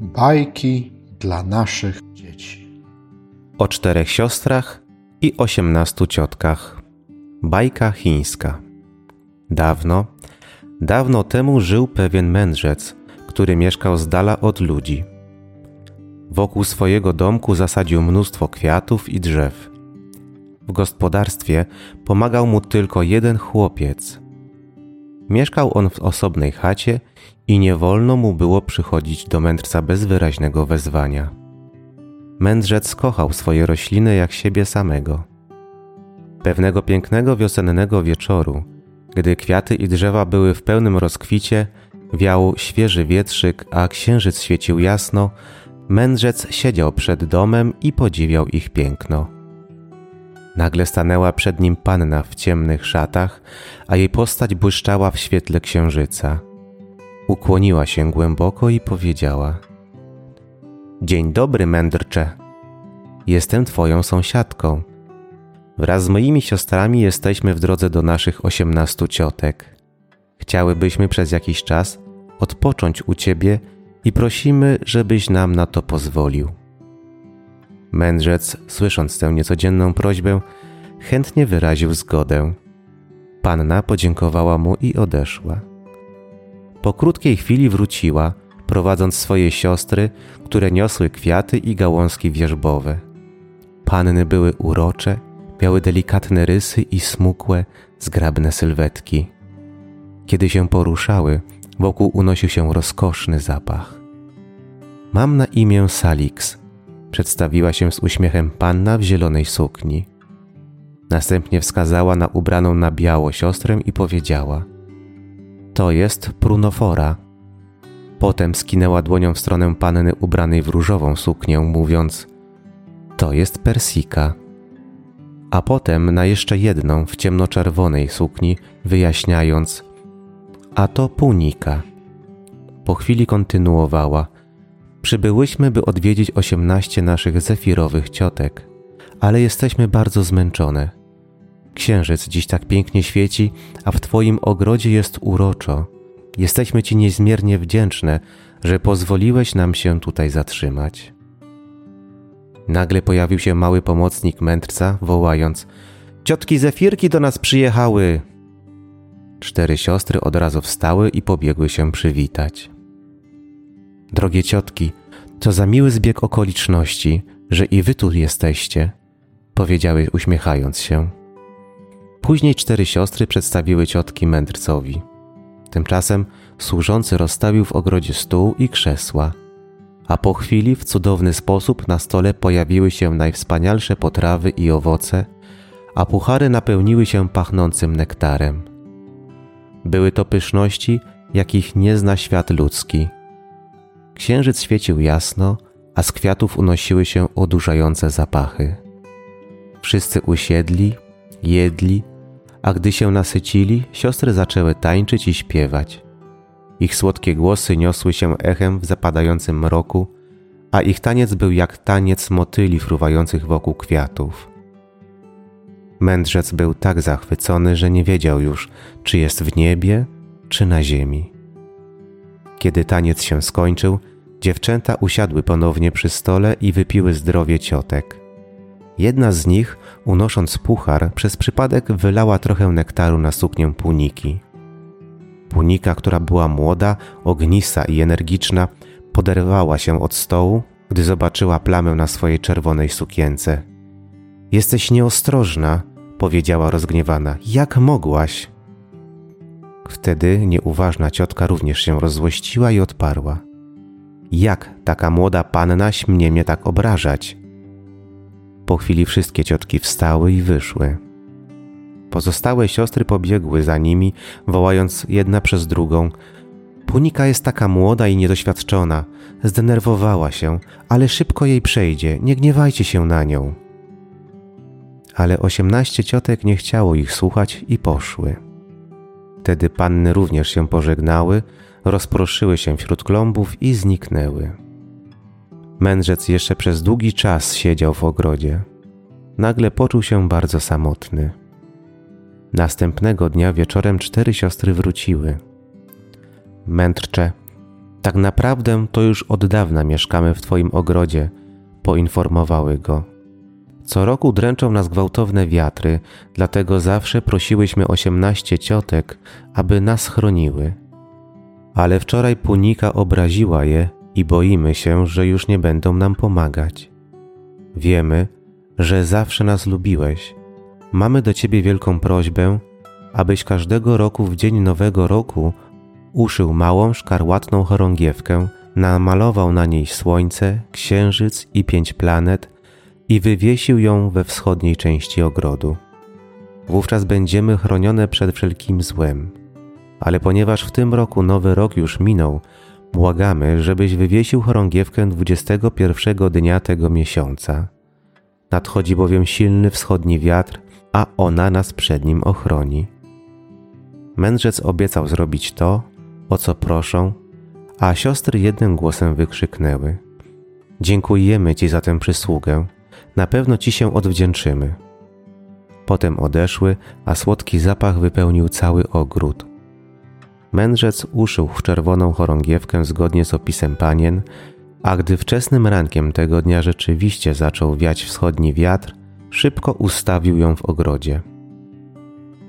Bajki dla naszych dzieci. O czterech siostrach i osiemnastu ciotkach. Bajka chińska. Dawno, dawno temu żył pewien mędrzec, który mieszkał z dala od ludzi. Wokół swojego domku zasadził mnóstwo kwiatów i drzew. W gospodarstwie pomagał mu tylko jeden chłopiec. Mieszkał on w osobnej chacie i nie wolno mu było przychodzić do mędrca bez wyraźnego wezwania. Mędrzec kochał swoje rośliny jak siebie samego. Pewnego pięknego wiosennego wieczoru, gdy kwiaty i drzewa były w pełnym rozkwicie, wiał świeży wietrzyk, a księżyc świecił jasno, mędrzec siedział przed domem i podziwiał ich piękno. Nagle stanęła przed nim panna w ciemnych szatach, a jej postać błyszczała w świetle księżyca. Ukłoniła się głęboko i powiedziała: Dzień dobry, mędrcze. Jestem twoją sąsiadką. Wraz z moimi siostrami jesteśmy w drodze do naszych osiemnastu ciotek. Chciałybyśmy przez jakiś czas odpocząć u ciebie i prosimy, żebyś nam na to pozwolił. Mędrzec, słysząc tę niecodzienną prośbę, chętnie wyraził zgodę. Panna podziękowała mu i odeszła. Po krótkiej chwili wróciła, prowadząc swoje siostry, które niosły kwiaty i gałązki wierzbowe. Panny były urocze, miały delikatne rysy i smukłe, zgrabne sylwetki. Kiedy się poruszały, wokół unosił się rozkoszny zapach. Mam na imię Salix, przedstawiła się z uśmiechem panna w zielonej sukni. Następnie wskazała na ubraną na biało siostrę i powiedziała: To jest prunofora. Potem skinęła dłonią w stronę panny ubranej w różową suknię, mówiąc: To jest persika. A potem na jeszcze jedną w ciemnoczerwonej sukni, wyjaśniając: A to punika. Po chwili kontynuowała: Przybyłyśmy, by odwiedzić osiemnaście naszych zefirowych ciotek, ale jesteśmy bardzo zmęczone. Księżyc dziś tak pięknie świeci, a w Twoim ogrodzie jest uroczo. Jesteśmy Ci niezmiernie wdzięczne, że pozwoliłeś nam się tutaj zatrzymać. Nagle pojawił się mały pomocnik mędrca, wołając: Ciotki zefirki do nas przyjechały! Cztery siostry od razu wstały i pobiegły się przywitać. Drogie ciotki, to za miły zbieg okoliczności, że i wy tu jesteście, powiedziały uśmiechając się. Później cztery siostry przedstawiły ciotki mędrcowi. Tymczasem służący rozstawił w ogrodzie stół i krzesła, a po chwili w cudowny sposób na stole pojawiły się najwspanialsze potrawy i owoce, a puchary napełniły się pachnącym nektarem. Były to pyszności, jakich nie zna świat ludzki – Księżyc świecił jasno, a z kwiatów unosiły się odurzające zapachy. Wszyscy usiedli, jedli, a gdy się nasycili, siostry zaczęły tańczyć i śpiewać. Ich słodkie głosy niosły się echem w zapadającym mroku, a ich taniec był jak taniec motyli fruwających wokół kwiatów. Mędrzec był tak zachwycony, że nie wiedział już, czy jest w niebie, czy na ziemi. Kiedy taniec się skończył, dziewczęta usiadły ponownie przy stole i wypiły zdrowie ciotek. Jedna z nich, unosząc puchar, przez przypadek wylała trochę nektaru na suknię puniki. Punika, która była młoda, ognista i energiczna, poderwała się od stołu, gdy zobaczyła plamę na swojej czerwonej sukience. Jesteś nieostrożna, powiedziała rozgniewana. Jak mogłaś? Wtedy nieuważna ciotka również się rozzłościła i odparła. Jak taka młoda panna śmie mnie tak obrażać? Po chwili wszystkie ciotki wstały i wyszły. Pozostałe siostry pobiegły za nimi, wołając jedna przez drugą: Punika jest taka młoda i niedoświadczona. Zdenerwowała się, ale szybko jej przejdzie, nie gniewajcie się na nią. Ale osiemnaście ciotek nie chciało ich słuchać i poszły. Wtedy panny również się pożegnały, rozproszyły się wśród klombów i zniknęły. Mędrzec jeszcze przez długi czas siedział w ogrodzie. Nagle poczuł się bardzo samotny. Następnego dnia wieczorem cztery siostry wróciły. Mędrcze, Tak naprawdę to już od dawna mieszkamy w Twoim ogrodzie, poinformowały go. Co roku dręczą nas gwałtowne wiatry, dlatego zawsze prosiłyśmy osiemnaście ciotek, aby nas chroniły. Ale wczoraj Punika obraziła je i boimy się, że już nie będą nam pomagać. Wiemy, że zawsze nas lubiłeś. Mamy do Ciebie wielką prośbę, abyś każdego roku w dzień Nowego Roku uszył małą szkarłatną chorągiewkę, namalował na niej słońce, księżyc i pięć planet i wywiesił ją we wschodniej części ogrodu. Wówczas będziemy chronione przed wszelkim złem. Ale ponieważ w tym roku nowy rok już minął, błagamy, żebyś wywiesił chorągiewkę 21 dnia tego miesiąca. Nadchodzi bowiem silny wschodni wiatr, a ona nas przed nim ochroni. Mędrzec obiecał zrobić to, o co proszą, a siostry jednym głosem wykrzyknęły: Dziękujemy Ci za tę przysługę, na pewno Ci się odwdzięczymy. Potem odeszły, a słodki zapach wypełnił cały ogród. Mędrzec uszył w czerwoną chorągiewkę zgodnie z opisem panien, a gdy wczesnym rankiem tego dnia rzeczywiście zaczął wiać wschodni wiatr, szybko ustawił ją w ogrodzie.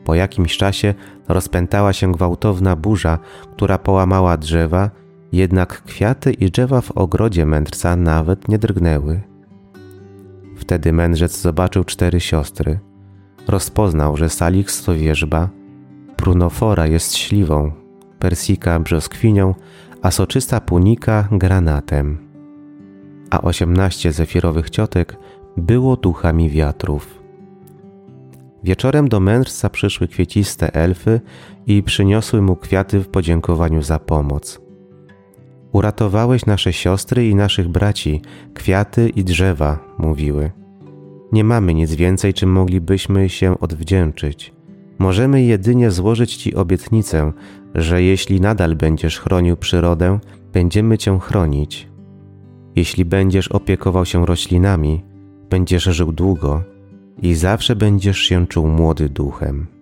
Po jakimś czasie rozpętała się gwałtowna burza, która połamała drzewa, jednak kwiaty i drzewa w ogrodzie mędrca nawet nie drgnęły. Wtedy mędrzec zobaczył cztery siostry. Rozpoznał, że Salix to wierzba, prunofora jest śliwą, persika brzoskwinią, a soczysta punika granatem. A osiemnaście zefirowych ciotek było duchami wiatrów. Wieczorem do mędrca przyszły kwieciste elfy i przyniosły mu kwiaty w podziękowaniu za pomoc. Uratowałeś nasze siostry i naszych braci, kwiaty i drzewa, mówiły. Nie mamy nic więcej, czym moglibyśmy się odwdzięczyć. Możemy jedynie złożyć Ci obietnicę, że jeśli nadal będziesz chronił przyrodę, będziemy Cię chronić. Jeśli będziesz opiekował się roślinami, będziesz żył długo i zawsze będziesz się czuł młody duchem.